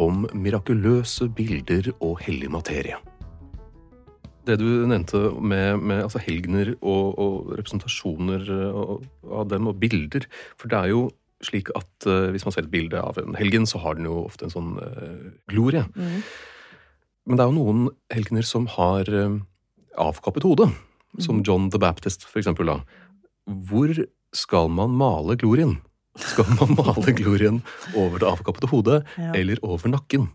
om mirakuløse bilder og hellig materie. Det du nevnte med, med altså helgener og, og representasjoner av dem, og bilder For det er jo slik at uh, hvis man ser et bilde av en helgen, så har den jo ofte en sånn uh, glorie. Men det er jo noen helgener som har uh, avkappet hodet, Som John the Baptist, for eksempel. Da. Hvor skal man male glorien? Skal man male glorien over det avkappede hodet Ja. eller over nakken?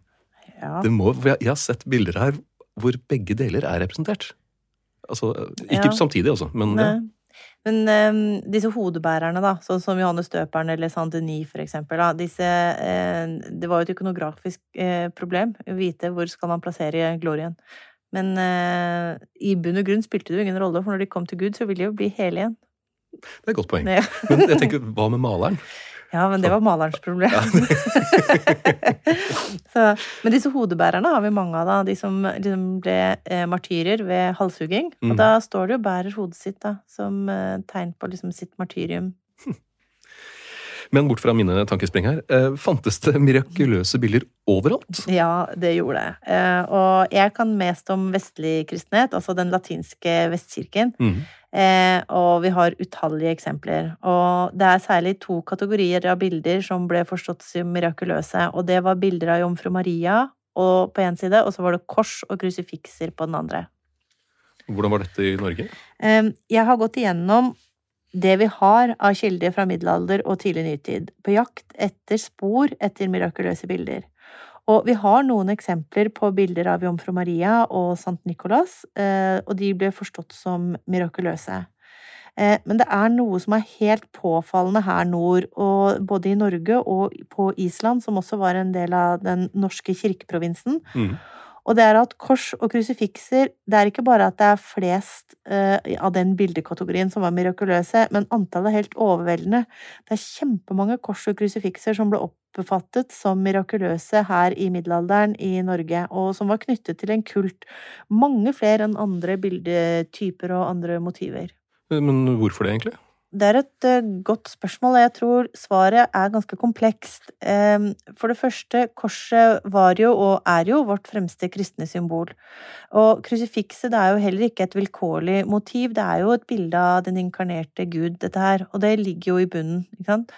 Ja. Det må, jeg, har sett bilder her hvor begge deler er representert. Altså, Ikke Ja. samtidig, altså, men ja. Nei. Men um, disse hodebærerne, da, sånn som Johannes Døperen eller Saint Denis for eksempel, da, disse, eh, det var jo et økonografisk eh, problem å vite hvor skal man plassere glorien. Men eh, i bunn og grunn spilte det jo ingen rolle, for når de kom til Gud, så ville de jo bli hele igjen. Det er et godt poeng. Ja. Men jeg tenker, hva med maleren? Ja, men det var malerens problem. så, men disse hodebærerne har vi mange av, da. De som liksom ble eh, martyrer ved halshugging. Mm. Og da står det jo 'bærer hodet sitt', da, som eh, tegn på liksom sitt martyrium. Men bort fra mine tankespring her, eh, fantes det mirakuløse bilder overalt? Ja, det gjorde det. Eh, og jeg kan mest om vestlig kristenhet, altså den latinske vestkirken. Mm. Eh, og vi har utallige eksempler. Og det er særlig to kategorier av bilder som ble forstått som mirakuløse. Og det var bilder av jomfru Maria på én side, og så var det kors og krusifikser på den andre. Hvordan var dette i Norge? Jeg har gått igjennom det vi har av kilder fra middelalder og tidlig nytid, på jakt etter spor etter mirakuløse bilder. Og vi har noen eksempler på bilder av jomfru Maria og Sankt Nikolas, eh, og de ble forstått som mirakuløse. Eh, Men det er noe som er helt påfallende her nord, og både i Norge og på Island, som også var en del av den norske kirkeprovinsen. Mhm. Og det er at kors og krusifikser Det er ikke bare at det er flest uh, av den bildekategorien som var mirakuløse, men antallet er helt overveldende. Det er kjempemange kors og krusifikser som ble oppfattet som mirakuløse her i middelalderen i Norge, og som var knyttet til en kult. Mange flere enn andre bildetyper og andre motiver. Men hvorfor det, egentlig? Det er et eh, godt spørsmål, og jeg tror svaret er ganske komplekst. For det første, korset var jo og er jo vårt fremste kristne symbol. Og krusifikset det er jo heller ikke et vilkårlig motiv, det er jo et bilde av den inkarnerte Gud, dette her. Og det ligger jo i bunnen, ikke sant.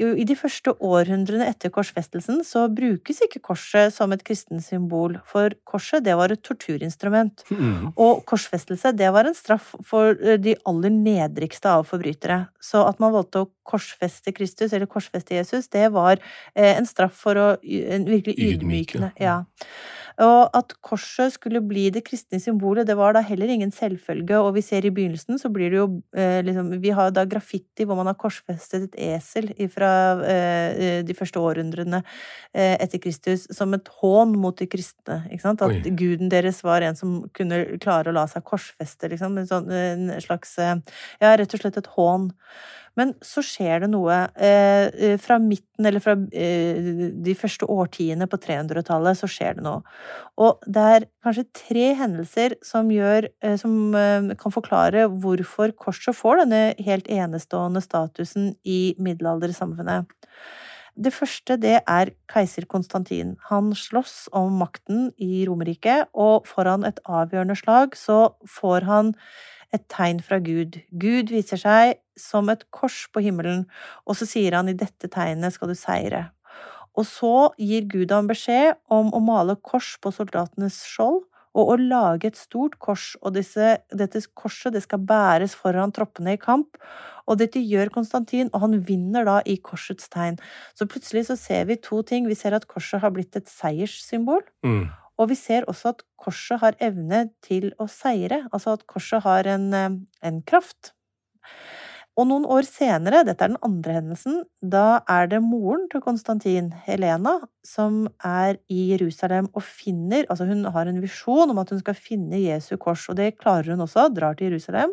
I de første århundrene etter korsfestelsen så brukes ikke korset som et kristent symbol, for korset det var et torturinstrument. Mm. Og korsfestelse, det var en straff for eh, de aller nedrigste av forbrytere. Så at man valgte å korsfeste Kristus, eller korsfeste Jesus, det var eh, en straff for å en virkelig ydmykende. Ja. Og at korset skulle bli det kristne symbolet, det var da heller ingen selvfølge. Og vi ser i begynnelsen, så blir det jo eh, liksom Vi har da graffiti hvor man har korsfestet et esel fra eh, de første århundrene eh, etter Kristus som et hån mot de kristne. Ikke sant? At Oi. guden deres var en som kunne klare å la seg korsfeste, liksom. En, sånn, en slags Ja, rett og slett et hån. Men så skjer det noe. Eh, fra midten, eller fra eh, de første årtiene på 300-tallet, så skjer det noe. Og det er kanskje tre hendelser som gjør eh, Som eh, kan forklare hvorfor korset får denne helt enestående statusen i middelaldersamfunnet. Det første det er keiser Konstantin. Han slåss om makten i Romerike, og foran et avgjørende slag så får han et tegn fra Gud. Gud viser seg som et kors på himmelen, og så sier han i dette tegnet skal du seire. Og så gir Gud ham beskjed om å male kors på soldatenes skjold, og å lage et stort kors, og disse, dette korset det skal bæres foran troppene i kamp. Og dette gjør Konstantin, og han vinner da i korsets tegn. Så plutselig så ser vi to ting. Vi ser at korset har blitt et seierssymbol. Mm. Og vi ser også at korset har evne til å seire, altså at korset har en, eh, en kraft. Og noen år senere, dette er den andre hendelsen, da er det moren til Konstantin, Helena, som er i Jerusalem og finner Altså, hun har en visjon om at hun skal finne Jesu kors, og det klarer hun også, drar til Jerusalem.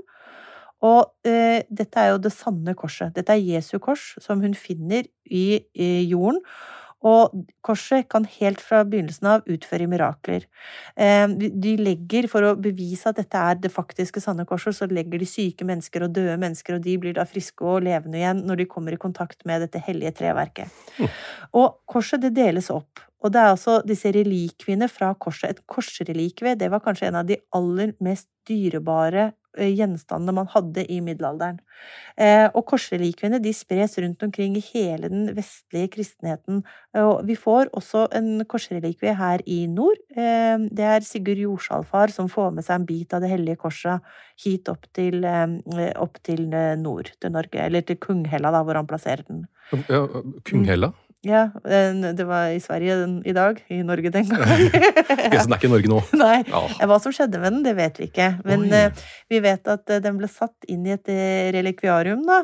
Og eh, dette er jo det sanne korset. Dette er Jesu kors, som hun finner i, i jorden. Og korset kan helt fra begynnelsen av utføre mirakler. Eh, de legger, for å bevise at dette er det faktiske sanne korset, så legger de syke mennesker og døde mennesker, og de blir da friske og levende igjen når de kommer i kontakt med dette hellige treverket. Mm. Og korset det deles opp. Og det er altså disse relikviene fra korset. Et korsrelikvie, det var kanskje en av de aller mest dyrebare gjenstandene man hadde i middelalderen. Eh, og korsrelikviene de spres rundt omkring i hele den vestlige kristenheten. Og vi får også en korsrelikvie her i nord. Eh, det er Sigurd Jordsalfar som får med seg en bit av det hellige korset hit opp til, opp til nord, til Norge. Eller til Kunghella, da, hvor han plasserer den. Ja, Kunghella? Ja, det var i Sverige i dag. I Norge den gang. ja. så den er ikke i Norge nå? Nei. Ja. Hva som skjedde med den, det vet vi ikke. Men Oi. eh, vi vet at eh, den ble satt inn i et eh, relikviarium, da.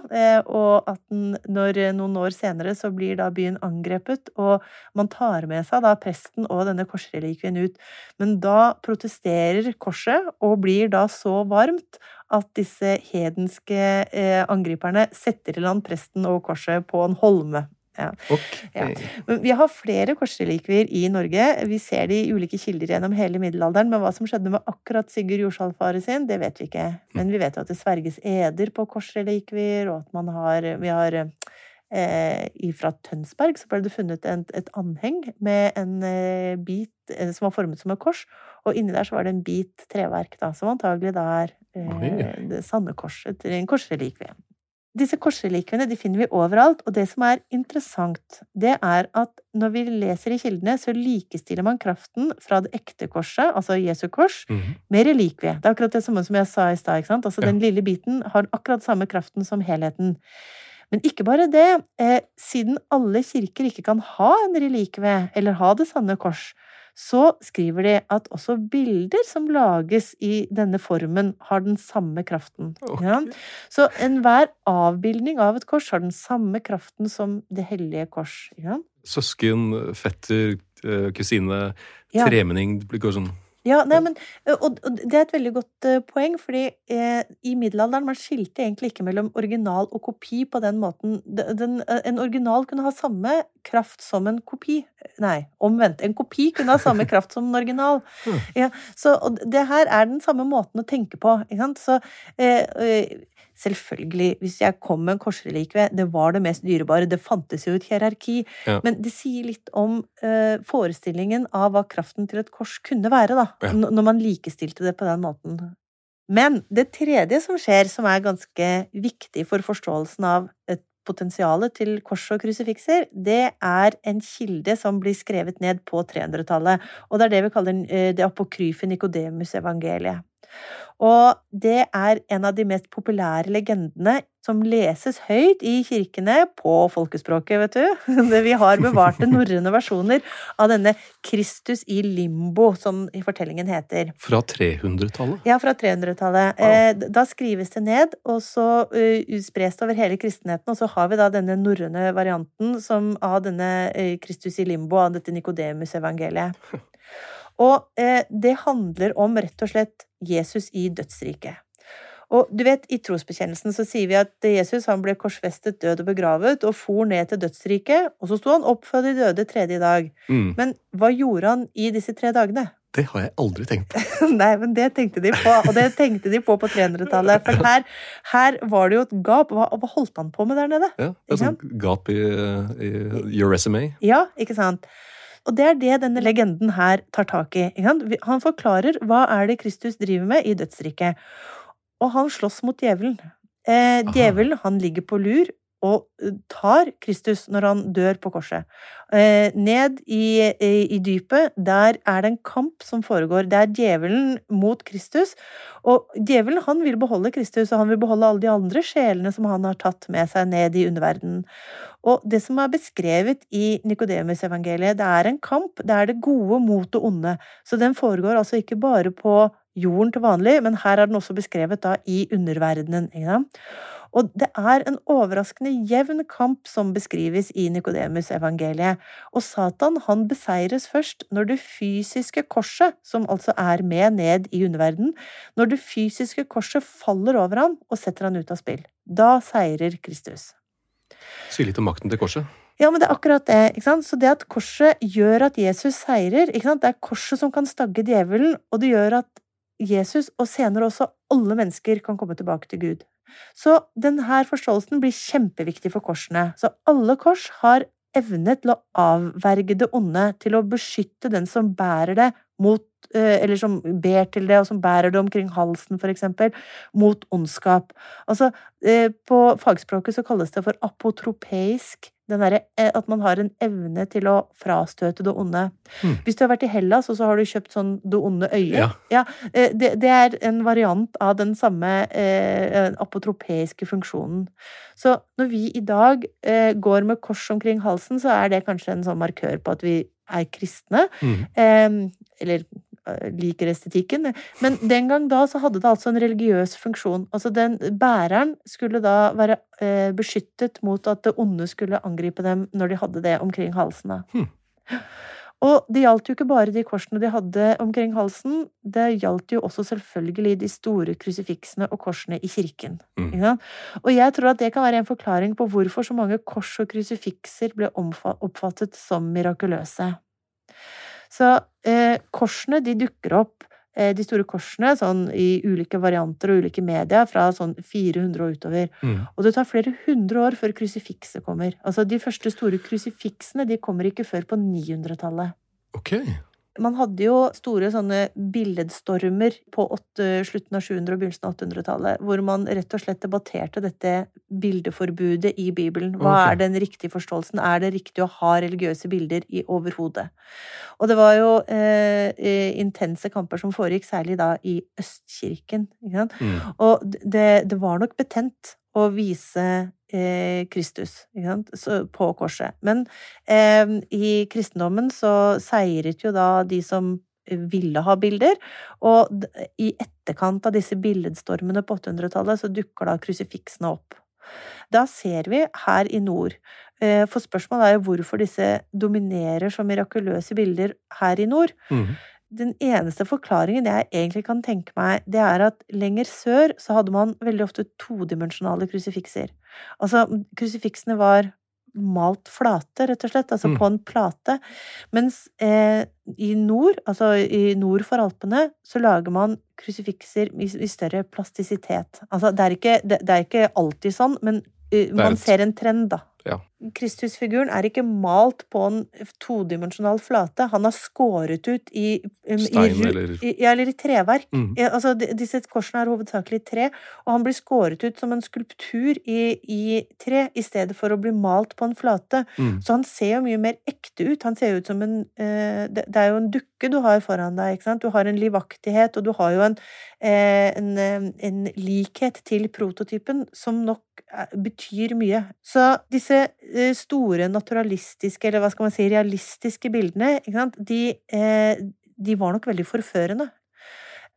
Og at den, når noen år senere så blir da byen angrepet, og man tar med seg da presten og denne korsrelikvien ut. Men da protesterer korset, og blir da så varmt at disse hedenske angriperne setter i land presten og korset på en holme. Ja. Okay. Ja. Men vi har flere korsrelikvier i Norge. Vi ser de i ulike kilder gjennom hele middelalderen, men hva som skjedde med akkurat Sigurd Jorsalfaret sin, det vet vi ikke. Men vi vet jo at det sverges eder på korsrelikvier, og at man har Vi har eh, Fra Tønsberg så ble det funnet et, et anheng med en eh, bit eh, som var formet som et kors, og inni der så var det en bit treverk, da, som antagelig da er eh, det sanne korset, en korsrelikvie. Disse korsrelikvene de finner vi overalt, og det som er interessant, det er at når vi leser i kildene, så likestiller man kraften fra det ekte korset, altså Jesu kors, Mhm. med relikvie. Det er akkurat det samme som jeg sa i stad. ikke sant? Altså Ja. Den lille biten har akkurat samme kraften som helheten. Men ikke bare det. Eh, siden alle kirker ikke kan ha en relikvie, eller ha det sanne kors, så skriver de at også bilder som lages i denne formen, har den samme kraften. Okay. Ja? Så enhver avbildning av et kors har den samme kraften som det hellige kors. Ja? Søsken, fetter, eh, kusine, tremenning Det blir sånn Ja, nei, men, og, og det er et veldig godt poeng, fordi eh, i middelalderen man skilte egentlig ikke mellom original og kopi på den måten. Den, den, en original kunne ha samme kraft som en kopi. Nei, omvendt. En kopi kunne ha samme kraft som en original. Hmm. Ja, så, og det her er den samme måten å tenke på. Ikke sant? Så eh, selvfølgelig, hvis jeg kom med en korsrelikve, det var det mest dyrebare, det fantes jo et hierarki, Ja. men det sier litt om uh, forestillingen av hva kraften til et kors kunne være, da, Ja. når man likestilte det på den måten. Men det tredje som skjer, som er ganske viktig for forståelsen av et potensial til kors og krusifikser, det er en kilde som blir skrevet ned på 300-tallet. Og det er det vi kaller eh, det apokryfe Nikodemus-evangeliet. Og det er en av de mest populære legendene som leses høyt i kirkene på folkespråket, vet du. Vi har bevarte norrøne versjoner av denne Kristus i limbo, som i fortellingen heter. Fra 300-tallet? Ja, fra 300-tallet. Wow. Eh, da skrives det ned, og så eh, spres det over hele kristenheten. Og så har vi da denne norrøne varianten som av denne eh, Kristus i limbo, av dette Nikodemus-evangeliet. Og det handler om rett og slett Jesus i dødsriket. Og du vet, I trosbekjennelsen så sier vi at Jesus han ble korsfestet, død og begravet, og for ned til dødsriket, og så sto han opp fra de døde tredje dag. Mm. Men hva gjorde han i disse tre dagene? Det har jeg aldri tenkt på. Nei, men det tenkte de på, og det tenkte de på på 300-tallet. For her, her var det jo et gap. Hva, hva holdt han på med der nede? Ja, det er sånn gap i, i your resume. Ja, ikke sant? Og det er det denne legenden her tar tak i. Han forklarer hva er det Kristus driver med i dødsriket. Og han slåss mot djevelen. Eh, djevelen, han ligger på lur og tar Kristus når han dør på korset. Eh, ned i, i, i, dypet, der er det en kamp som foregår. Det er djevelen mot Kristus. Og djevelen han vil beholde Kristus, og han vil beholde alle de andre sjelene som han har tatt med seg ned i underverdenen. Og det som er beskrevet i Nikodemus-evangeliet, det er en kamp. Det er det gode mot det onde. Så den foregår altså ikke bare på jorden til vanlig, men her er den også beskrevet da i underverdenen. Ikke og det er en overraskende jevn kamp som beskrives i Nikodemus-evangeliet. Og Satan han beseires først når det fysiske korset, som altså er med ned i underverden, når det fysiske korset faller over ham og setter han ut av spill. Da seirer Kristus. Si litt om makten til korset. Ja, men det er akkurat det. ikke sant? Så det at korset gjør at Jesus seirer ikke sant? Det er korset som kan stagge djevelen, og det gjør at Jesus, og senere også alle mennesker, kan komme tilbake til Gud. Så denne forståelsen blir kjempeviktig for korsene. Så alle kors har evne til å avverge det onde, til å beskytte den som bærer det mot eh, Eller som ber til det, og som bærer det omkring halsen, for eksempel, mot ondskap. Altså, eh, på fagspråket så kalles det for apotropeisk der, eh, at man har en evne til å frastøte det onde. Mm. Hvis du har vært i Hellas, og så har du kjøpt sånn det onde øyet ja. ja det, det, er en variant av den samme eh, apotropeiske funksjonen. Så når vi i dag eh, går med kors omkring halsen, så er det kanskje en sånn markør på at vi er kristne. Mm. Eh, eller Eh, liker estetikken. Men den gang da så hadde det altså en religiøs funksjon. Altså den bæreren skulle da være eh, beskyttet mot at det onde skulle angripe dem når de hadde det omkring halsene. Hmm. Og det gjaldt jo ikke bare de korsene de hadde omkring halsen, det gjaldt jo også selvfølgelig de store krusifiksene og korsene i kirken. Mm. Og jeg tror at det kan være en forklaring på hvorfor så mange kors og krusifikser ble oppfattet som mirakuløse. Så eh, korsene de dukker opp, eh, de store korsene, sånn i ulike varianter og ulike medier, fra sånn 400 og utover. Mm. Og det tar flere hundre år før krusifikset kommer. Altså de første store krusifiksene de kommer ikke før på 900-tallet. Okay. Man hadde jo store sånne billedstormer på 8, slutten av 700- og begynnelsen av 800-tallet, hvor man rett og slett debatterte dette bildeforbudet i Bibelen. Hva okay. er den riktige forståelsen? Er det riktig å ha religiøse bilder i overhodet? Og det var jo eh, intense kamper som foregikk, særlig da i Østkirken. Mm. Og det, det var nok betent å vise Kristus på korset. Men eh, i kristendommen så seiret jo da de som ville ha bilder, og i etterkant av disse billedstormene på 800-tallet så dukker da krusifiksene opp. Da ser vi her i nord eh, For spørsmålet er jo hvorfor disse dominerer som mirakuløse bilder her i nord. Mm den eneste forklaringen jeg egentlig kan tenke meg, det er at lenger sør så hadde man veldig ofte todimensjonale krusifikser. Altså, krusifiksene var malt flate, rett og slett, altså mm. på en plate. Mens eh, i nord, altså i nord for Alpene, så lager man krusifikser i, i større plastisitet. Altså, det er, ikke, det, det er ikke alltid sånn, men uh, man ser en trend, da. Ja. Kristusfiguren er ikke malt på en todimensjonal flate. Han har skåret ut i Stein, i, eller i, Ja, eller i treverk. Mm. Altså, disse korsene er hovedsakelig i tre, og han blir skåret ut som en skulptur i, i tre, i stedet for å bli malt på en flate. Mm. Så han ser jo mye mer ekte ut. Han ser ut som en uh, det, det, er jo en dukke du har foran deg, ikke sant. Du har en livaktighet, og du har jo en, uh, en, uh, en likhet til prototypen som nok betyr mye. Så disse store naturalistiske, eller hva skal man si, realistiske bildene, de, eh, de var nok veldig forførende.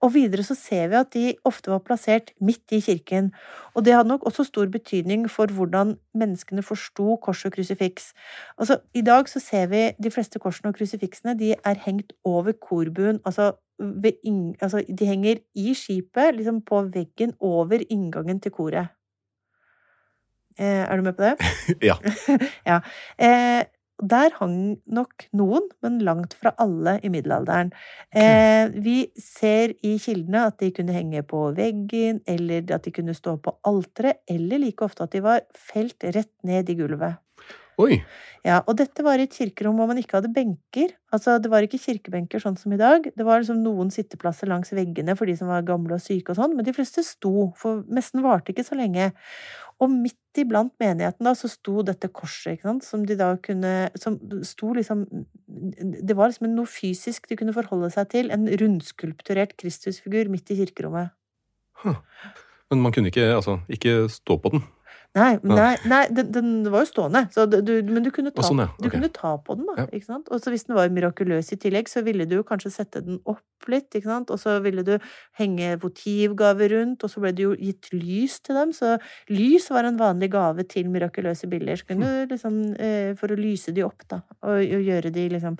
Og videre så ser vi at de ofte var plassert midt i kirken, og det hadde nok også stor betydning for hvordan menneskene forsto kors og krusifiks. Altså, I dag så ser vi de fleste korsene og krusifiksene de er hengt over korbuen, altså altså, de henger i skipet, liksom på veggen over inngangen til koret. Eh, er du med på det? Ja. ja. Eh, der hang nok noen, men langt fra alle i middelalderen. Eh, vi ser i kildene at de kunne henge på veggen, eller at de kunne stå på alteret, eller like ofte at de var felt rett ned i gulvet. Oi. Ja, og dette var i et kirkerom hvor man ikke hadde benker. Altså, det var ikke kirkebenker sånn som i dag. Det var liksom noen sitteplasser langs veggene for de som var gamle og syke og sånn, men de fleste sto, for messen varte ikke så lenge. Og midt iblant menigheten da, så sto dette korset, ikke sant, som de da kunne Som sto liksom Det var liksom noe fysisk de kunne forholde seg til. En rundskulpturert Kristusfigur midt i kirkerommet. Men man kunne ikke, altså, ikke stå på den. Nei, nei, nei den, den var jo stående, så du, men du kunne ta, sånn, ja. du kunne ta på den, da. Ikke sant? Og så hvis den var mirakuløs i tillegg, så ville du kanskje sette den opp litt, ikke sant? Og så ville du henge votivgaver rundt, og så ble det jo gitt lys til dem. Så lys var en vanlig gave til mirakuløse bilder. Så kunne du liksom, eh, for å lyse de opp, da, og, og gjøre de liksom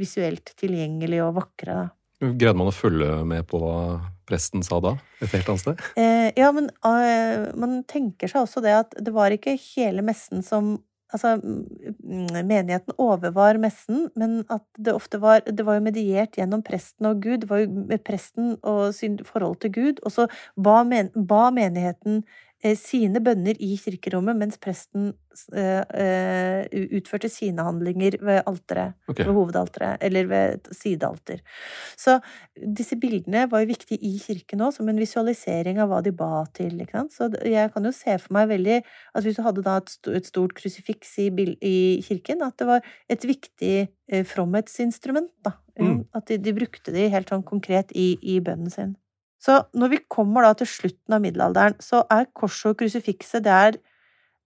visuelt tilgjengelige og vakre, da. Greide man å følge med på hva presten sa da? Et helt annet sted? Eh, ja, men uh, man tenker seg også det at det var ikke hele messen som Altså, mm, menigheten overvar messen, men at det ofte var Det var jo mediert gjennom presten og Gud. Det var jo presten og sin forhold til Gud. Og så ba, men, ba menigheten sine bønner i kirkerommet, mens presten eh, eh, utførte sine handlinger ved alteret. okay. Ved hovedalteret, eller ved sidealter. Så disse bildene var jo viktige i kirken òg, som en visualisering av hva de ba til. Så jeg kan jo se for meg veldig at hvis du hadde da et stort krusifiks i, i kirken, at det var et viktig eh, fromhetsinstrument, da. Mm. At de, de brukte de helt sånn konkret i, i bønnen sin. Så når vi kommer da til slutten av middelalderen, så er korset og krusifikset det er,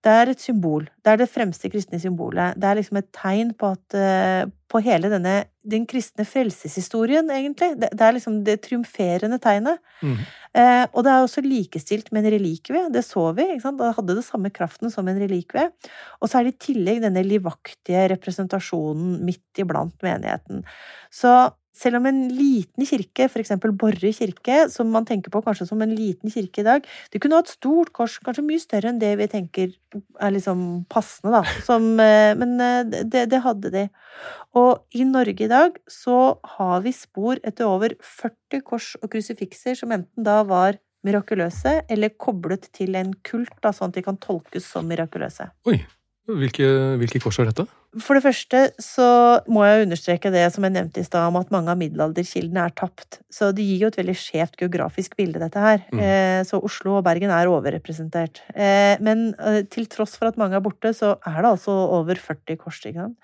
det er et symbol. Det er det fremste kristne symbolet. Det er liksom et tegn på at eh, på hele denne den kristne frelseshistorien, egentlig. Det, det er liksom det triumferende tegnet. Mm. Eh, og det er også likestilt med en relikvie. Det så vi. ikke sant? Det hadde det samme kraften som en relikvie. Og så er det i tillegg denne livaktige representasjonen midt iblant menigheten. Så selv om en liten kirke, for eksempel Borre kirke, som man tenker på kanskje som en liten kirke i dag, det kunne ha et stort kors, kanskje mye større enn det vi tenker er liksom passende, da. Som, eh, men eh, det, det hadde de. Og i Norge i dag så har vi spor etter over 40 kors og krusifikser som enten da var mirakuløse eller koblet til en kult, da, sånn at de kan tolkes som mirakuløse. Oi. Hvilke, hvilke kors er dette? For det første så må jeg understreke det som jeg nevnte i stad, om at mange av middelalderkildene er tapt. Så det gir jo et veldig skjevt geografisk bilde, dette her. Mm. Eh, så Oslo og Bergen er overrepresentert. Eh, men eh, til tross for at mange er borte, så er det altså over 40 kors. i gang.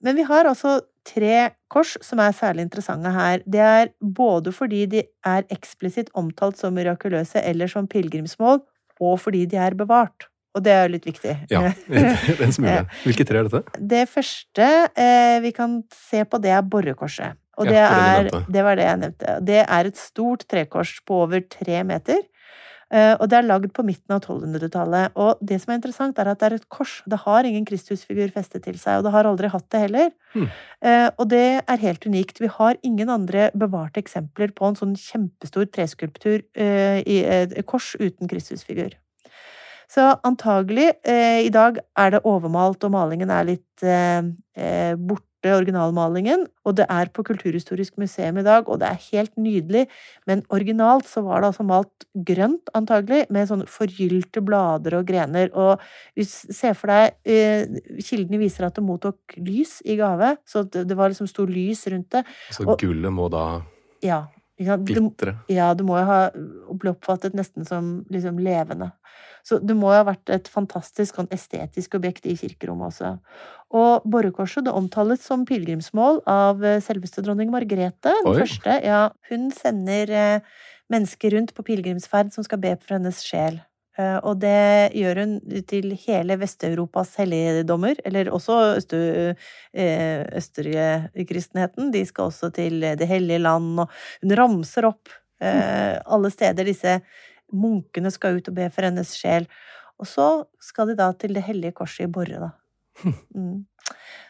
Men vi har altså tre kors som er særlig interessante her. Det er både fordi de er eksplisitt omtalt som mirakuløse eller som pilegrimsmål, og fordi de er bevart. Og det er jo litt viktig. Ja, en smule. Hvilke tre er dette? Det første eh, vi kan se på, det er Borrekorset. Og det, ja, det er, det var det jeg nevnte. Det er et stort trekors på over tre meter. eh, Og det er lagd på midten av 1200-tallet. Og det som er interessant, er at det er et kors. Det har ingen Kristusfigur festet til seg, og det har aldri hatt det heller. Eh, Og det er helt unikt. Vi har ingen andre bevarte eksempler på en sånn kjempestor treskulptur eh, i et kors uten Kristusfigur. Så antagelig, eh, i dag er det overmalt, og malingen er litt eh, eh, borte, originalmalingen. Og det er på Kulturhistorisk museum i dag, og det er helt nydelig. Men originalt så var det altså malt grønt, antagelig, med sånne forgylte blader og grener. Og hvis Se for deg eh, Kildene viser at det mottok lys i gave, så det, det var liksom stor lys rundt det. Så Og- gullet må da Ja. Sant? Glitre. ja, du må jo ha bli oppfattet nesten som liksom levende. Så det må jo ha vært et fantastisk sånn estetisk objekt i kirkerommet også. Og Borrekorset det omtales som pilegrimsmål av eh, selveste dronning Margrethe, den Oi. første. Ja, hun sender eh, mennesker rundt på pilegrimsferd som skal be for hennes sjel. Eh, Og det gjør hun til hele Vest-Europas helligdommer, eller også eh. De skal også til Det hellige land, og hun ramser opp eh, alle steder disse munkene skal ut og be for hennes sjel. Og så skal de da til Det hellige korset i Borre, da. Mm.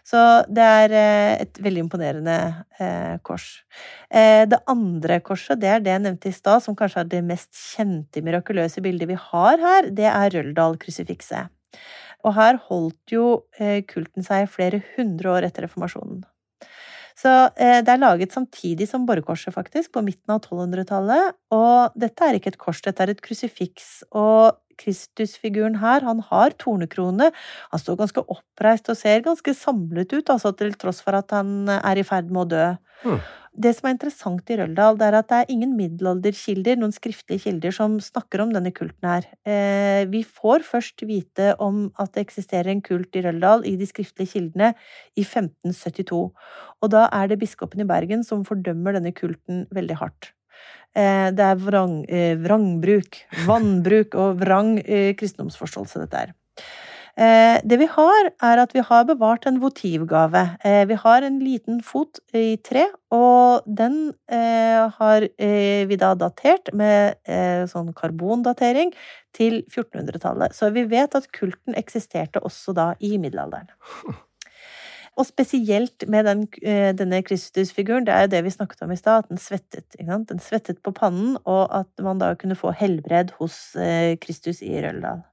Så det er eh, et veldig imponerende eh, kors. Eh, det andre korset, det er det jeg nevnte i stad, som kanskje er det mest kjente mirakuløse bildet vi har her, det er Røldal-krusifikset. Og her holdt jo kulten seg flere hundre år etter reformasjonen. Så det er laget samtidig som borgerkorset, faktisk, på midten av 1200-tallet. Og dette er ikke et kors, dette er et krusifiks. Og Kristusfiguren her, han har tornekrone. Han står ganske oppreist og ser ganske samlet ut, altså til tross for at han er i ferd med å dø. Mm. Det som er interessant i Røldal, det er at det er ingen middelalderkilder, noen skriftlige kilder, som snakker om denne kulten her. Eh, vi får først vite om at det eksisterer en kult i Røldal i de skriftlige kildene i 1572. Og da er det biskopen i Bergen som fordømmer denne kulten veldig hardt. Eh, det er vrang, eh, vrangbruk, vannbruk og vrang eh, kristendomsforståelse, dette er. Det vi har, er at vi har bevart en votivgave. Vi har en liten fot i tre, og den har vi da datert med sånn karbondatering til 1400-tallet. Så vi vet at kulten eksisterte også da i middelalderen. Og spesielt med den, denne Kristus-figuren, det er jo det vi snakket om i stad, at den svettet. Den svettet på pannen, og at man da kunne få helbred hos eh, Kristus i Røldal.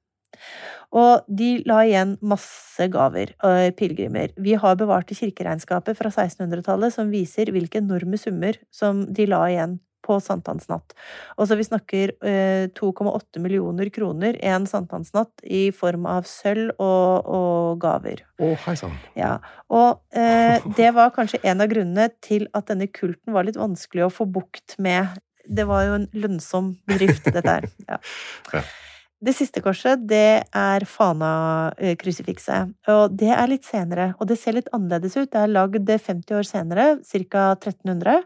Og de la igjen masse gaver, og pilegrimer. Vi har bevart i kirkeregnskapet fra 1600-tallet som viser hvilke enorme summer som de la igjen på sankthansnatt. Altså vi snakker eh, 2,8 millioner kroner en sankthansnatt i form av sølv og, og gaver. Å, hei sann. Ja. Og eh, det var kanskje en av grunnene til at denne kulten var litt vanskelig å få bukt med. Det var jo en lønnsom bedrift, dette her. Ja. ja. Det siste korset, det er Fana-krusifikset. Og det er litt senere, og det ser litt annerledes ut. Det er lagd 50 år senere, ca. 1300.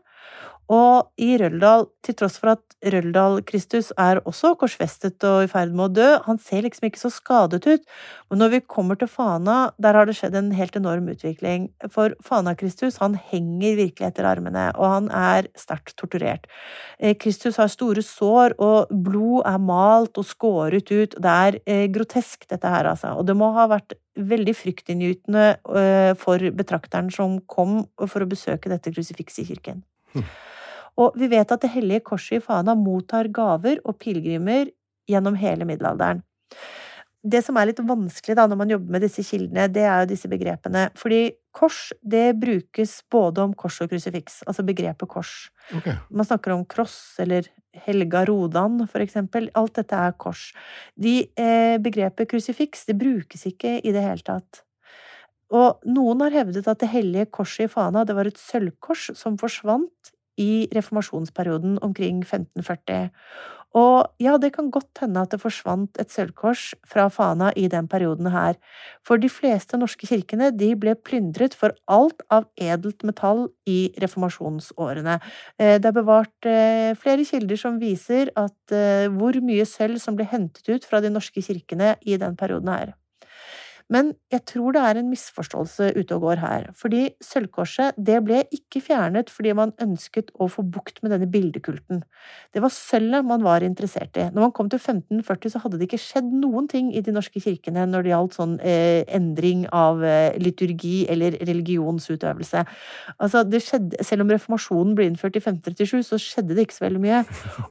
Og i Røldal, til tross for at Røldal-Kristus er også korsfestet og i ferd med å dø, han ser liksom ikke så skadet ut. Men når vi kommer til Fana, der har det skjedd en helt enorm utvikling. For Fana-Kristus, han henger virkelig etter armene, og han er sterkt torturert. Eh, Kristus har store sår, og blod er malt og skåret ut. Det er eh, grotesk, dette her, altså. Og det må ha vært veldig fryktinngytende eh, for betrakteren som kom for å besøke dette krusifikset i kirken. Hm. Og vi vet at Det hellige korset i Fana mottar gaver og pilegrimer gjennom hele middelalderen. Det som er litt vanskelig da når man jobber med disse kildene, det er jo disse begrepene. Fordi kors, det brukes både om kors og krusifiks. Altså begrepet kors. Okay. Man snakker om kross eller helga rodan, for eksempel. Alt dette er kors. De, eh, begrepet krusifiks, det brukes ikke i det hele tatt. Og noen har hevdet at det hellige korset i Fana, det var et sølvkors som forsvant i reformasjonsperioden omkring 1540. Og ja, det kan godt hende at det forsvant et sølvkors fra Fana i den perioden her, for de fleste norske kirkene de ble plyndret for alt av edelt metall i reformasjonsårene. Eh, det er bevart eh, flere kilder som viser at eh, hvor mye sølv som ble hentet ut fra de norske kirkene i den perioden her. Men jeg tror det er en misforståelse ute og går her, fordi sølvkorset det ble ikke fjernet fordi man ønsket å få bukt med denne bildekulten. Det var sølvet man var interessert i. Når man kom til 1540 så hadde det ikke skjedd noen ting i de norske kirkene når det gjaldt sånn eh, endring av eh, liturgi eller religionsutøvelse. Altså, skjedde, selv om reformasjonen ble innført i 1537, så skjedde det ikke så veldig mye.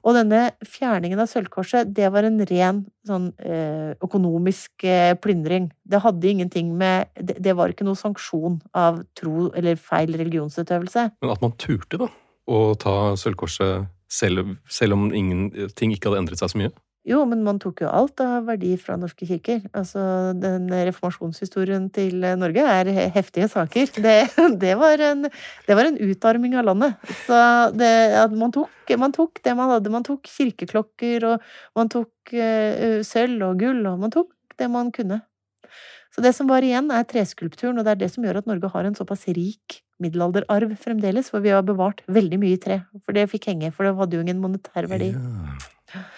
Og denne fjerningen av sølvkorset, det var en ren sånn eh, økonomisk eh, plyndring. Det hadde ingenting med det, var ikke noe sanksjon av tro eller feil religionsutøvelse. Men at man turte, da, å ta sølvkorset selv, selv om ingenting ikke hadde endret seg så mye? Jo, men man tok jo alt av verdi fra norske kirker. Altså, den reformasjonshistorien til Norge er heftige saker. Det, det, var, en, det var, en, utarming av landet. Så det, man, tok, man, tok, det man hadde. Man tok kirkeklokker, og man tok uh, sølv og gull, og man tok det man kunne. Så det som var igjen, er treskulpturen, og det er det som gjør at Norge har en såpass rik middelalderarv fremdeles, for vi har bevart veldig mye tre. For det fikk henge, for det hadde jo ingen monetær verdi. Yeah.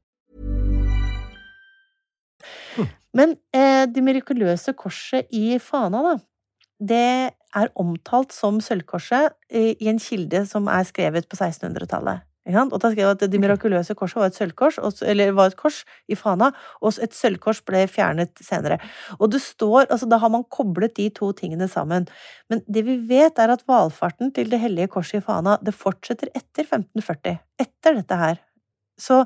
Men eh, det mirakuløse korset i Fana, da, det er omtalt som sølvkorset i i en kilde som er skrevet på 1600-tallet. Ikke? Og da skrev at det mirakuløse korset var et sølvkors, eller var et kors i Fana, og et sølvkors ble fjernet senere. Og det står, altså Da har man koblet de to tingene sammen. Men det vi vet, er at valfarten til Det hellige korset i Fana det fortsetter etter 1540. Etter dette her. Så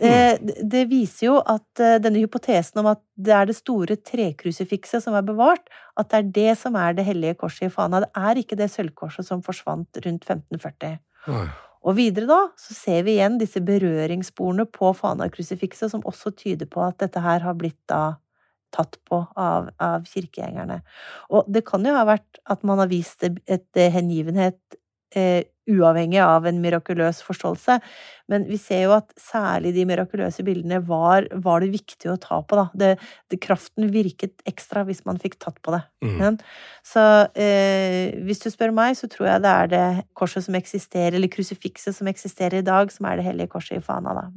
eh, det- viser jo at eh, denne hypotesen om at det er det store trekrusifikset som er bevart, at det er det som er det hellige korset i Fana. Det er ikke det sølvkorset som forsvant rundt 1540. Oi. Og videre da, så ser vi igjen disse berøringssporene på Fana-krusifikset, som også tyder på at dette her har blitt da tatt på av, av kirkegjengerne. Og det kan jo ha vært at man har vist et, et hengivenhet eh, uavhengig av en mirakuløs forståelse, men vi ser jo at særlig de mirakuløse bildene var, var det viktig å ta på, da. Det, det, kraften virket ekstra hvis man fikk tatt på det. Mm. Så eh, hvis du spør meg, så tror jeg det er det korset som eksisterer, eller krusifikset som eksisterer i dag, som er det hellige korset i Fana, da.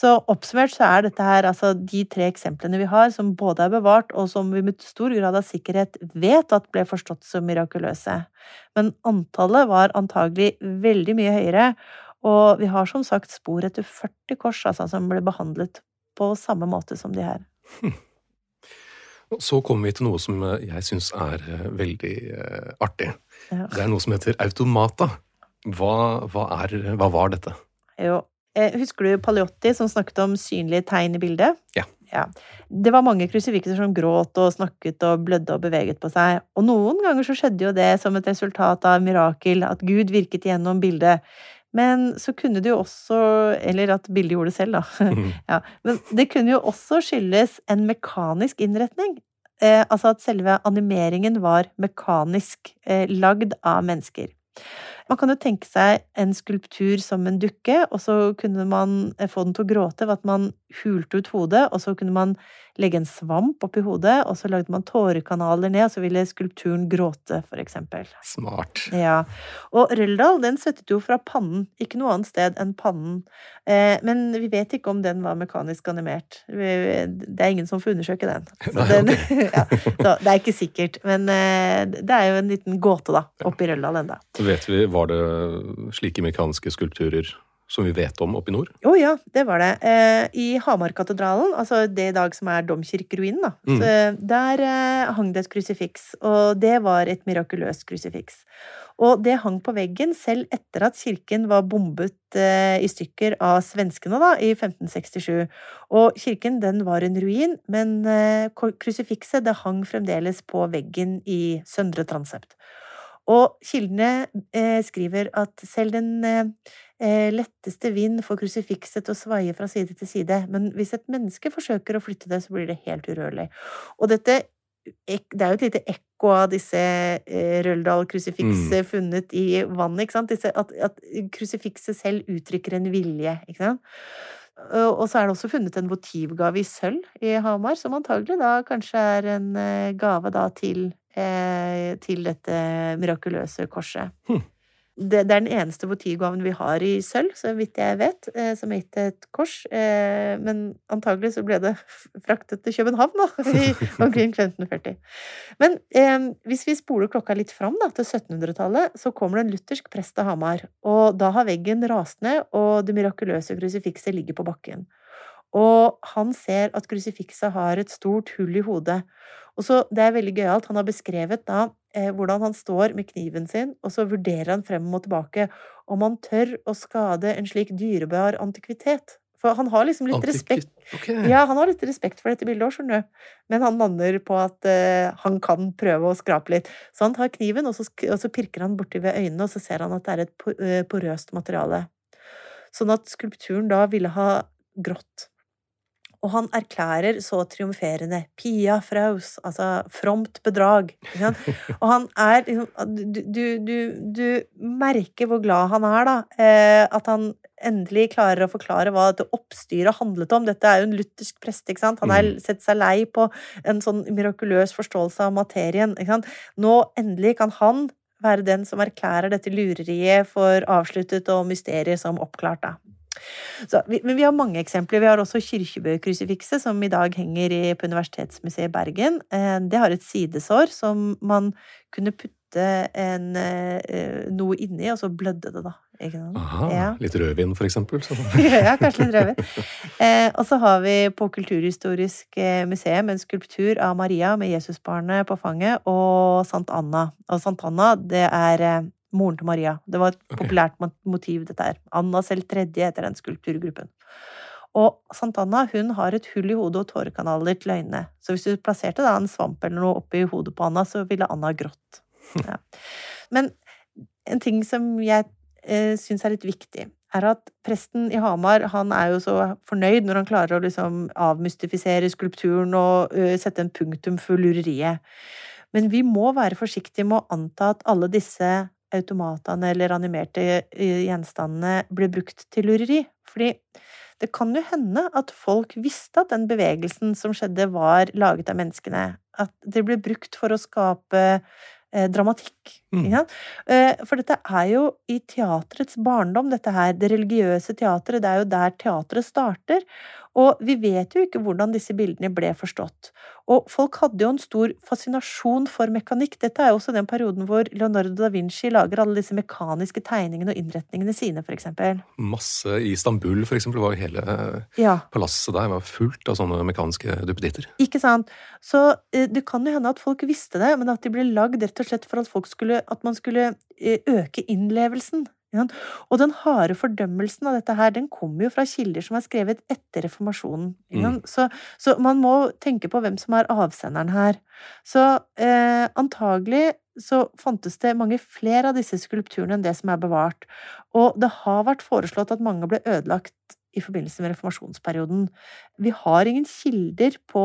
Så oppsummert så er dette her altså de tre eksemplene vi har, som både er bevart, og som vi med stor grad av sikkerhet vet at ble forstått som mirakuløse. Men antallet var antagelig veldig mye høyere, og vi har som sagt spor etter 40 kors altså, som ble behandlet på samme måte som de her. Så kommer vi til noe som eh, jeg syns er eh, veldig eh, artig. Ja. Det er noe som heter automata. Hva, hva, er, hva var dette? Jo. Eh, Husker du Paliotti som snakket om synlige tegn i bildet? Ja. Ja. Det var mange krusifikser som gråt og snakket og blødde og beveget på seg. Og noen ganger så skjedde jo det som et resultat av mirakel, at Gud virket gjennom bildet. Men så kunne det jo også Eller at bildet gjorde det selv, da. ja. Men det kunne jo også skyldes en mekanisk innretning. Eh, altså at selve animeringen var mekanisk eh, lagd av mennesker. Man kan jo tenke seg en skulptur som en dukke, og så kunne man få den til å gråte ved at man hulte ut hodet, og så kunne man legge en svamp oppi hodet, og så lagde man tårekanaler ned, og så ville skulpturen gråte, for eksempel. Smart. Ja. Og Røldal, den svettet jo fra pannen, ikke noe annet sted enn pannen. Eh, men vi vet ikke om den var mekanisk animert. Det er ingen som får undersøke den. Så, den, ja, så det er ikke sikkert. Men eh, det er jo en liten gåte, da, oppi Røldal enda. Vet vi, Var det slike mekaniske skulpturer som vi vet om oppe i nord? Jo ja, det var det. Eh, I Hamarkatedralen, altså det i dag som er domkirkeruinen, da, Mm. så, der eh, hang det et krusifiks, og det var et mirakuløst krusifiks. Og det hang på veggen selv etter at kirken var bombet eh, i stykker av svenskene da, i 1567. Og kirken den var en ruin, men eh, krusifikset det hang fremdeles på veggen i Søndre Transept. Og kildene eh, skriver at selv den eh, letteste vind får krusifikset til å svaie fra side til side, men hvis et menneske forsøker å flytte det, så blir det helt urørlig. Og dette det er jo et lite ekko av disse eh, Røldal-krusifikset funnet i vannet, ikke sant? Disse, at, at krusifikset selv uttrykker en vilje, ikke sant? Og så er det også funnet en votivgave i sølv i Hamar, som antagelig da kanskje er en eh, gave da til, eh, til dette mirakuløse korset. Det, det er den eneste votivgaven vi har i sølv, så vidt jeg vet, eh, som er gitt til et kors. Eh, men antagelig så ble det fraktet til København, da, i omkring 1540. Men eh, hvis vi spoler klokka litt fram da, til 1700-tallet, så kommer det en luthersk prest til Hamar. Og da har veggen rast ned, og det mirakuløse krusifikset ligger på bakken. Og han ser at krusifikset har et stort hull i hodet. Og så, Det er veldig gøyalt. Han har beskrevet da eh, hvordan han står med kniven sin, og så vurderer han frem og tilbake om han tør å skade en slik dyrebar antikvitet. For han har liksom litt Antikvit- respekt okay. Ja, han har litt respekt for dette bildet òg, skjønner du. Men han lander på at eh, han kan prøve å skrape litt. Så han tar kniven, og så, og så pirker han borti ved øynene, og så ser han at det er et eh, porøst materiale. Sånn at skulpturen da ville ha grått. Og han erklærer så triumferende 'Pia fraus', altså fromt bedrag. Og han er liksom du, du, du, du merker hvor glad han er, da. Eh, at han endelig klarer å forklare hva dette oppstyret handlet om. Dette er jo en luthersk prest, ikke sant. Han har Mm. sett seg lei på en sånn mirakuløs forståelse av materien. Ikke sant? Nå endelig kan han være den som erklærer dette lureriet for avsluttet og mysteriet som oppklart, da. Så, men vi har mange eksempler. Vi har også Kyrkjebø-krusifikset, som i dag henger i, på Universitetsmuseet i Bergen. Eh, det har et sidesår som man kunne putte en, eh, noe inni, og så blødde det, da. Aha, Ja. Litt rødvin, for eksempel. Så. ja, kanskje litt rødvin. Eh, og så har vi på Kulturhistorisk eh, museum en skulptur av Maria med Jesusbarnet på fanget, og Sant Anna. Og Sant Anna, det er moren til Maria. Det var et okay. populært motiv, dette her. Anna selv tredje etter den skulpturgruppen. Og Santana hun har et hull i hodet og tårekanaler til øynene. Så hvis du plasserte da en svamp eller noe oppi hodet på Anna, så ville Anna grått. Ja. Men en ting som jeg eh, syns er litt viktig, er at presten i Hamar han er jo så fornøyd når han klarer å liksom avmystifisere skulpturen og ø, sette en punktum for lureriet. Men vi må være forsiktige med å anta at alle disse automatene eller animerte gjenstandene ble brukt til lureri. Fordi det kan jo hende at folk visste at den bevegelsen som skjedde, var laget av menneskene. At det ble brukt for å skape eh, dramatikk. Mm. Ja? Eh, For dette er jo i teatrets barndom, dette her. Det religiøse teatret. Det er jo der teatret starter. Og vi vet jo ikke hvordan disse bildene ble forstått. Og folk hadde jo en stor fascinasjon for mekanikk. Dette er jo også den perioden hvor Leonardo da Vinci lager alle disse mekaniske tegningene og innretningene sine, eksempel. Masse i Istanbul, eksempel, var jo hele Ja. palasset der var fullt av sånne mekaniske duppeditter. Ikke sant? Så eh, det kan jo hende at folk visste det, men at de ble lagd rett og slett for at, folk skulle, at man skulle eh, øke innlevelsen. Og den harde fordømmelsen av dette her, den kommer jo fra kilder som er skrevet etter reformasjonen. Mm. Så, så man må tenke på hvem som er avsenderen her. Så eh, antagelig så fantes det mange flere av disse skulpturene enn det som er bevart. Og det har vært foreslått at mange ble ødelagt i forbindelse med reformasjonsperioden. Vi har ingen kilder på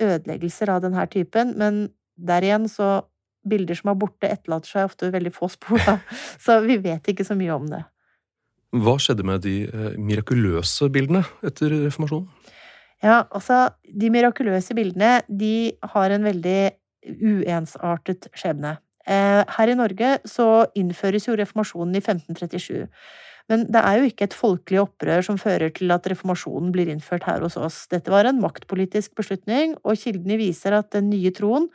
ødeleggelser av denne typen, men der igjen så Bilder som er borte, etterlater seg ofte veldig få spor, da. Så vi vet ikke så mye om det. Hva skjedde med de eh, mirakuløse bildene etter reformasjonen? Ja, altså, de mirakuløse bildene, de har en veldig uensartet skjebne. Eh, her i Norge så innføres jo reformasjonen i 1537. Men det er jo ikke et folkelig opprør som fører til at reformasjonen blir innført her hos oss. Dette var en maktpolitisk beslutning, og kildene viser at den nye troen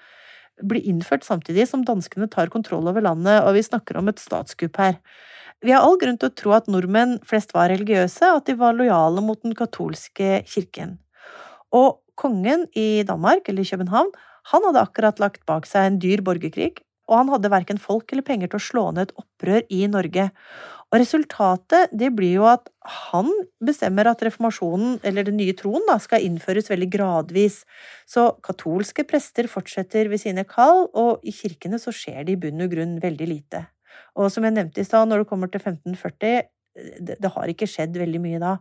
blir innført samtidig som danskene tar kontroll over landet, og vi snakker om et statskupp her. Vi har all grunn til å tro at nordmenn flest var religiøse, at de var lojale mot den katolske kirken. Og kongen i Danmark, eller København, han hadde akkurat lagt bak seg en dyr borgerkrig, og han hadde verken folk eller penger til å slå ned et opprør i Norge. Og resultatet det blir jo at han bestemmer at reformasjonen, eller den nye troen, da, skal innføres veldig gradvis. Så katolske prester fortsetter ved sine kall, og i kirkene så skjer det i bunn og grunn veldig lite. Og som jeg nevnte i stad, når det kommer til 1540, det, det har ikke skjedd veldig mye da.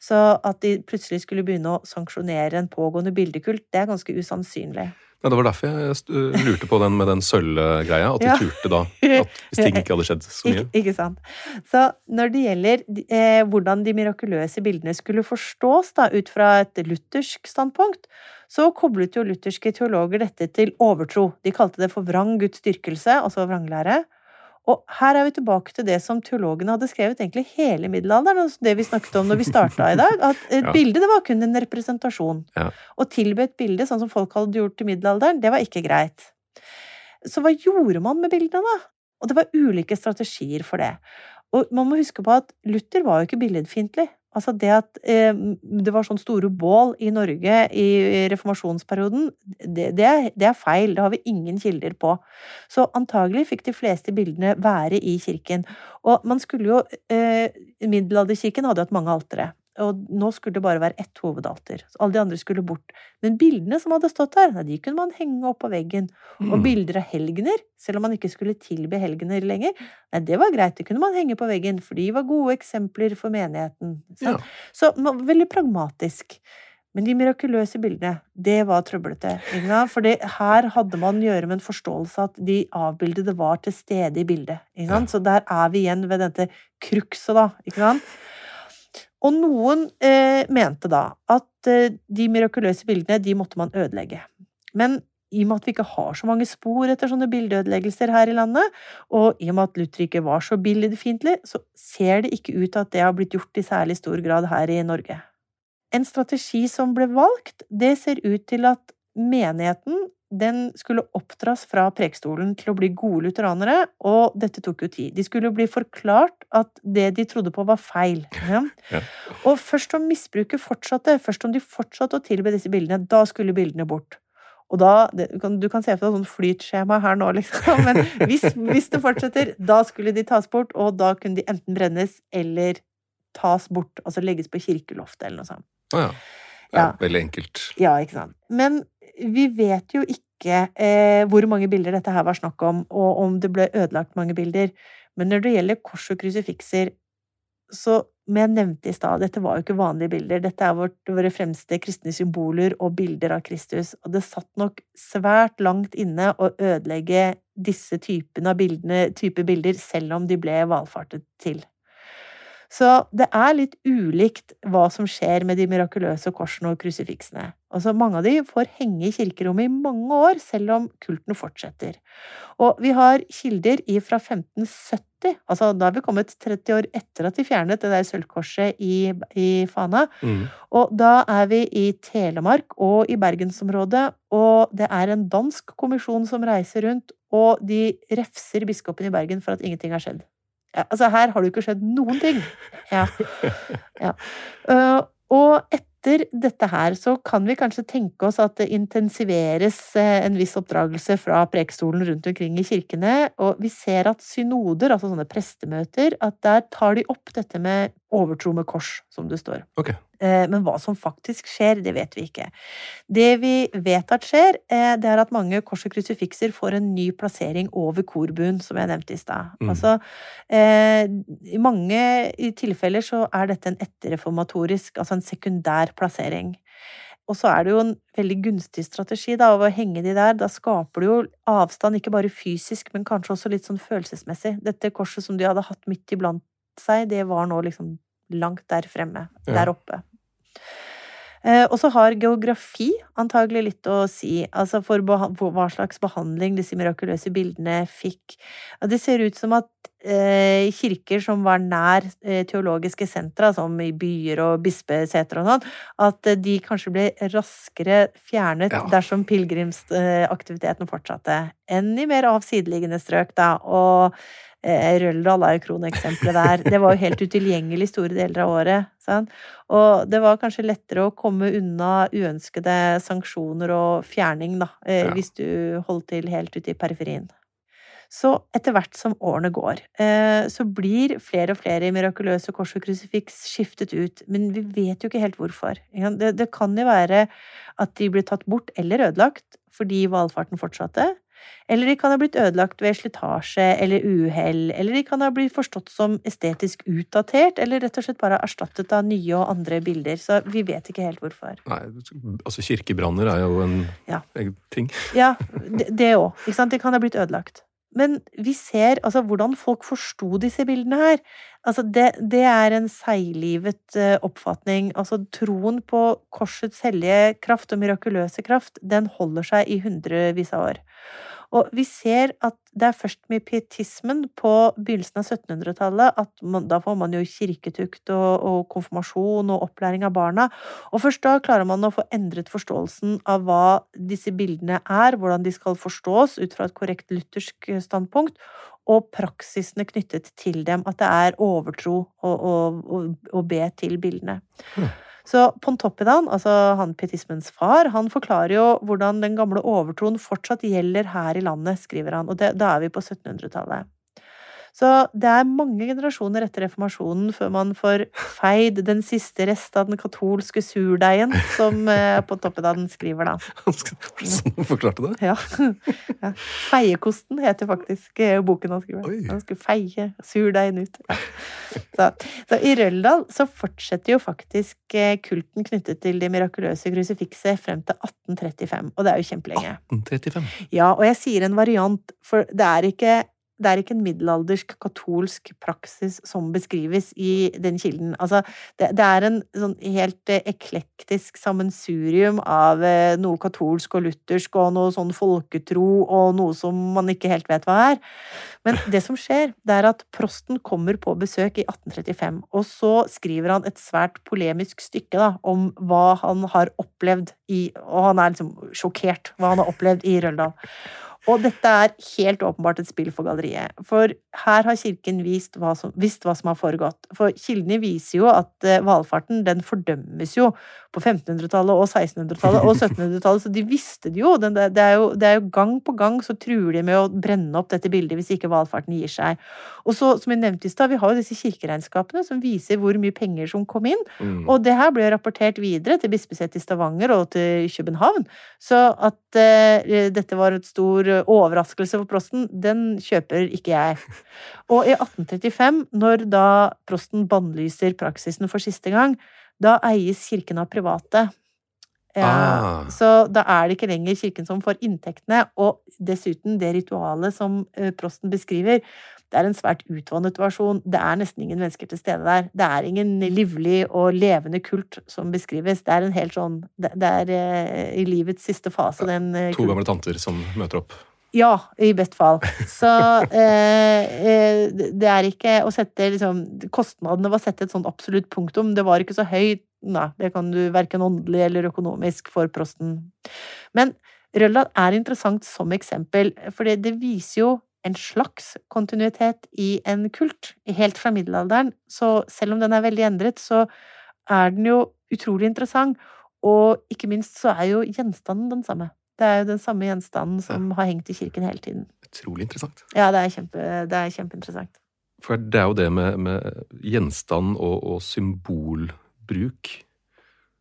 Så at de plutselig skulle begynne å sanksjonere en pågående bildekult, det er ganske usannsynlig. Ja, det var derfor jeg lurte på den med den sølvgreia. At de Ja. turte da. At hvis ting ikke hadde skjedd så mye. Ikke, ikke sant. Så når det gjelder eh, hvordan de mirakuløse bildene skulle forstås da, ut fra et luthersk standpunkt, så koblet jo lutherske teologer dette til overtro. De kalte det for vrang Guds dyrkelse, altså vranglære. Og her er vi tilbake til det som teologene hadde skrevet egentlig hele middelalderen, altså det vi snakket om når vi starta i dag, at et Ja. bilde det var kun en representasjon. Ja. Å tilbe et bilde sånn som folk hadde gjort i middelalderen, det var ikke greit. Så hva gjorde man med bildene, da? Og det var ulike strategier for det. Og man må huske på at Luther var jo ikke billedfiendtlig. Altså det at eh, det var sånn store bål i Norge i reformasjonsperioden, det, det, er, det er feil. Det har vi ingen kilder på. Så antagelig fikk de fleste bildene være i kirken. Og man skulle jo eh, Middelalderkirken hadde hatt mange altere. Og nå skulle det bare være ett hovedalter. Så alle de andre skulle bort. Men bildene som hadde stått der, de kunne man henge opp på veggen. Og Mm. bilder av helgener, selv om man ikke skulle tilbe helgener lenger, nei, det var greit, det kunne man henge på veggen, for de var gode eksempler for menigheten. Ja. Så man, veldig pragmatisk. Men de mirakuløse bildene, det var trøblete. Inga. For det- her hadde man å gjøre med en forståelse at de avbildede var til stede i bildet. ikke sant? Så der er vi igjen ved dette krukset, da. ikke sant? Og noen eh, mente da at eh, de mirakuløse bildene, de måtte man ødelegge. Men i og med at vi ikke har så mange spor etter sånne bildeødeleggelser her i landet, og i og med at Luther ikke var så billedfiendtlig, så ser det ikke ut til at det har blitt gjort i særlig stor grad her i Norge. En strategi som ble valgt, det ser ut til at menigheten den skulle oppdras fra prekestolen til å bli gode lutheranere, og dette tok jo tid. De skulle bli forklart at det de trodde på, var feil. Ja? Ja. Og først om misbruket fortsatte, først om de fortsatte å tilbe disse bildene, da skulle bildene bort. Og da, du kan- Du kan se for deg sånn flytskjema her nå, liksom. Men hvis, hvis det fortsetter, da skulle de tas bort, og da kunne de enten brennes eller tas bort. Altså legges på kirkeloftet eller noe sånt. Å ja. ja. Ja. Veldig enkelt. Ja, ikke sant. Men vi vet jo ikke eh, hvor mange bilder dette her var snakk om, og om det ble ødelagt mange bilder. Men når det gjelder kors og krusifikser, så som jeg nevnte i stad, dette var jo ikke vanlige bilder. Dette er vårt, våre fremste kristne symboler og bilder av Kristus. Og det satt nok svært langt inne å ødelegge disse typene av bildene, type bilder, selv om de ble valfartet til. Så det er litt ulikt hva som skjer med de mirakuløse korsene og krusifiksene. Altså, mange av de får henge i kirkerommet i mange år, selv om kulten fortsetter. Og vi har kilder fra 1570, altså da har vi kommet 30 år etter at de fjernet det der sølvkorset i, i Fana. Mm. Og da er vi i Telemark og i bergensområdet, og det er en dansk kommisjon som reiser rundt, og de refser biskopen i Bergen for at ingenting har skjedd. Ja, altså, her har det jo ikke skjedd noen ting. Ja. ja. Uh, og etter dette her så kan vi kanskje tenke oss at det intensiveres eh, en viss oppdragelse fra prekestolen rundt omkring i kirkene, og vi ser at synoder, altså sånne prestemøter, at der tar de opp dette med overtro med kors, som det står. Ok. Eh, Men hva som faktisk skjer, det vet vi ikke. Det vi vet at skjer, eh, det er at mange kors og krusifikser får en ny plassering over korbuen, som jeg nevnte i stad. Mm. Altså, i mange tilfeller så er dette en etterreformatorisk, altså en sekundær plassering. Og så er det jo en veldig gunstig strategi da, av å henge de der. Da skaper du jo avstand, ikke bare fysisk, men kanskje også litt sånn følelsesmessig. Dette korset som de hadde hatt midt iblant seg, det var nå liksom langt der fremme. Ja. Der oppe. Eh, og så har geografi antagelig litt å si, altså for hva slags behandling disse mirakuløse bildene fikk. Det ser ut som at eh, kirker som var nær eh, teologiske sentra, som i byer og bispeseter og sånn, at de kanskje ble raskere fjernet Ja. dersom pilegrimsaktiviteten fortsatte, enn i mer avsideliggende strøk, da. Og Røldal er jo kroneksempelet der. Det var jo helt utilgjengelig store deler av året. Sant? Og det var kanskje lettere å komme unna uønskede sanksjoner og fjerning, da, eh, Ja. hvis du holdt til helt ute i periferien. Så etter hvert som årene går, eh, så blir flere og flere mirakuløse kors og krusifiks skiftet ut, men vi vet jo ikke helt hvorfor. Det, det kan jo være at de ble tatt bort eller ødelagt fordi valfarten fortsatte. Eller de kan ha blitt ødelagt ved slitasje eller uhell, eller de kan ha blitt forstått som estetisk utdatert, eller rett og slett bare erstattet av nye og andre bilder. Så vi vet ikke helt hvorfor. Nei, altså kirkebranner er jo en Ja. ting. Ja, det òg. Ikke sant? De kan ha blitt ødelagt. Men vi ser altså hvordan folk forsto disse bildene her. Altså det, det er en seiglivet eh, oppfatning. Altså troen på korsets hellige kraft og mirakuløse kraft, den holder seg i hundrevis av år. Og vi ser at det er først med pietismen på begynnelsen av 1700-tallet at man, da får man jo kirketukt og, og, konfirmasjon og opplæring av barna. Og først da klarer man å få endret forståelsen av hva disse bildene er, hvordan de skal forstås ut fra et korrekt luthersk standpunkt, og praksisene knyttet til dem. At det er overtro å, å, å, å be til bildene. Mm. Så Pontoppidan, altså han pietismens far, han forklarer jo hvordan den gamle overtroen fortsatt gjelder her i landet, skriver han, og det, da er vi på 1700-tallet. Så det er mange generasjoner etter reformasjonen før man får feid den siste rest av den katolske surdeigen, som eh, på toppen av den skriver, da. Sånn han forklarte det? Ja. ja. Feiekosten heter faktisk eh, boken han skriver. Oi. Han skulle feie surdeigen ut. Så, så, i Røldal så fortsetter jo faktisk eh, kulten knyttet til det mirakuløse krusifikset frem til 1835, og det er jo kjempelenge. 1835? Ja, og jeg sier en variant, for det er ikke det er ikke en middelaldersk katolsk praksis som beskrives i den kilden. Altså, det, det er en sånn helt eh, eklektisk sammensurium av eh, noe katolsk og luthersk og noe sånn folketro og noe som man ikke helt vet hva er. Men det som skjer, det er at prosten kommer på besøk i 1835, og så skriver han et svært polemisk stykke da, om hva han har opplevd i Og han er liksom sjokkert hva han har opplevd i Røldal. Og dette er helt åpenbart et spill for galleriet. For her har kirken vist hva som, visst hva som har foregått. For kildene viser jo at uh, valfarten den fordømmes jo på 1500-tallet og 1600-tallet og 1700-tallet, så de visste det jo. Det, er jo. det er jo gang på gang så truer de med å brenne opp dette bildet hvis ikke valfarten gir seg. Og så, som jeg nevnte i stad, vi har jo disse kirkeregnskapene som viser hvor mye penger som kom inn. Mm. Og det her ble rapportert videre til bispesetet i Stavanger og til København. Så at uh, dette var et stor overraskelse for prosten, den kjøper ikke jeg. Og i 1835, når da prosten bannlyser praksisen for siste gang, da eies kirken av private. Ja, ah. Så da er det ikke lenger kirken som får inntektene, og dessuten det ritualet som eh, prosten beskriver, det er en svært utvannet versjon. Det er nesten ingen mennesker til stede der. Det er ingen livlig og levende kult som beskrives. Det er en helt sånn Det, er eh, i livets siste fase, den eh, To gamle tanter som møter opp? Ja, i best fall. Så eh, det er ikke å sette liksom Kostnadene var sett et sånn absolutt punktum. Det var ikke så høyt, nei, det kan du verken åndelig eller økonomisk for prosten. Men Røldal er interessant som eksempel, for det viser jo en slags kontinuitet i en kult. Helt fra middelalderen. Så selv om den er veldig endret, så er den jo utrolig interessant. Og ikke minst så er jo gjenstanden den samme. Det er jo den samme gjenstanden som ja. har hengt i kirken hele tiden. Utrolig interessant. Ja, det er, kjempe, det er kjempeinteressant. For det er jo det med, med gjenstand og, og, symbolbruk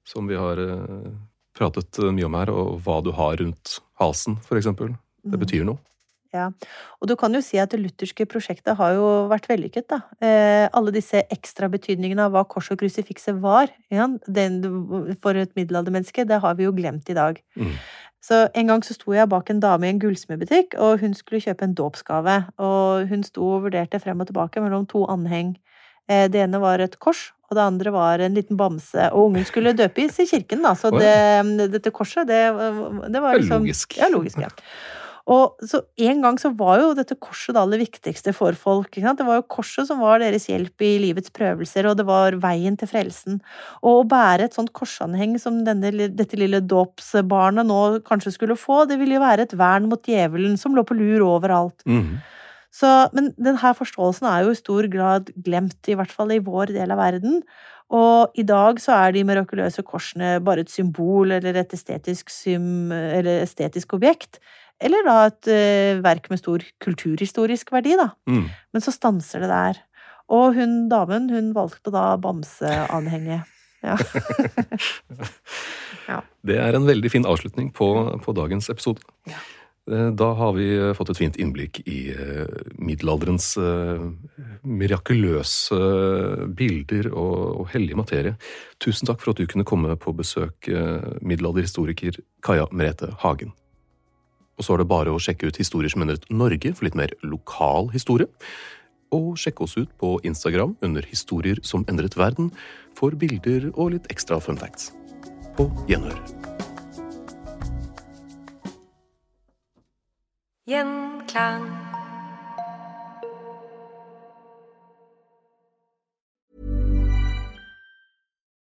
som vi har uh, pratet mye om her, og hva du har rundt halsen, for eksempel. Det mm. betyr noe. Ja, og du kan jo si at det lutherske prosjektet har jo vært vellykket, da. Eh, alle disse ekstrabetydningene av hva kors og krusifikset var ja, den, for et middelaldermenneske, det har vi jo glemt i dag. Mm. Så en gang så sto jeg bak en dame i en gullsmedbutikk, og hun skulle kjøpe en dåpsgave. Og hun sto og vurderte frem og tilbake mellom to anheng. Eh, det ene var et kors, og det andre var en liten bamse. Og ungen skulle døpes i kirken, da, så det, dette korset, det, det var liksom Logisk. Ja, logisk, ja. Og så En gang så var jo dette korset det aller viktigste for folk. Det var jo korset som var deres hjelp i livets prøvelser, og det var veien til frelsen. Og å bære et sånt korsanheng som denne, dette lille dåpsbarnet nå kanskje skulle få, det ville jo være et vern mot djevelen som lå på lur overalt. Mm. Så, men denne forståelsen er jo i stor grad glemt, i hvert fall i vår del av verden. Og i dag så er de mirakuløse korsene bare et symbol eller et estetisk, sym, eller estetisk objekt. Eller da et uh, verk med stor kulturhistorisk verdi, da. Mm. Men så stanser det der. Og hun damen, hun valgte da bamseanhenget. Ja. ja. Det er en veldig fin avslutning på, på dagens episode. Ja. Eh, da har vi fått et fint innblikk i uh, middelalderens mirakuløse bilder og, hellige materie. Tusen takk for at du kunne komme på besøk, middelalderhistoriker Kaja Merete Hagen. Og så er det bare å sjekke ut Historier som endret Norge for litt mer lokal historie. Og sjekke oss ut på Instagram under Historier som endret verden for bilder og litt ekstra fun facts. På gjenhør. Gjenklang.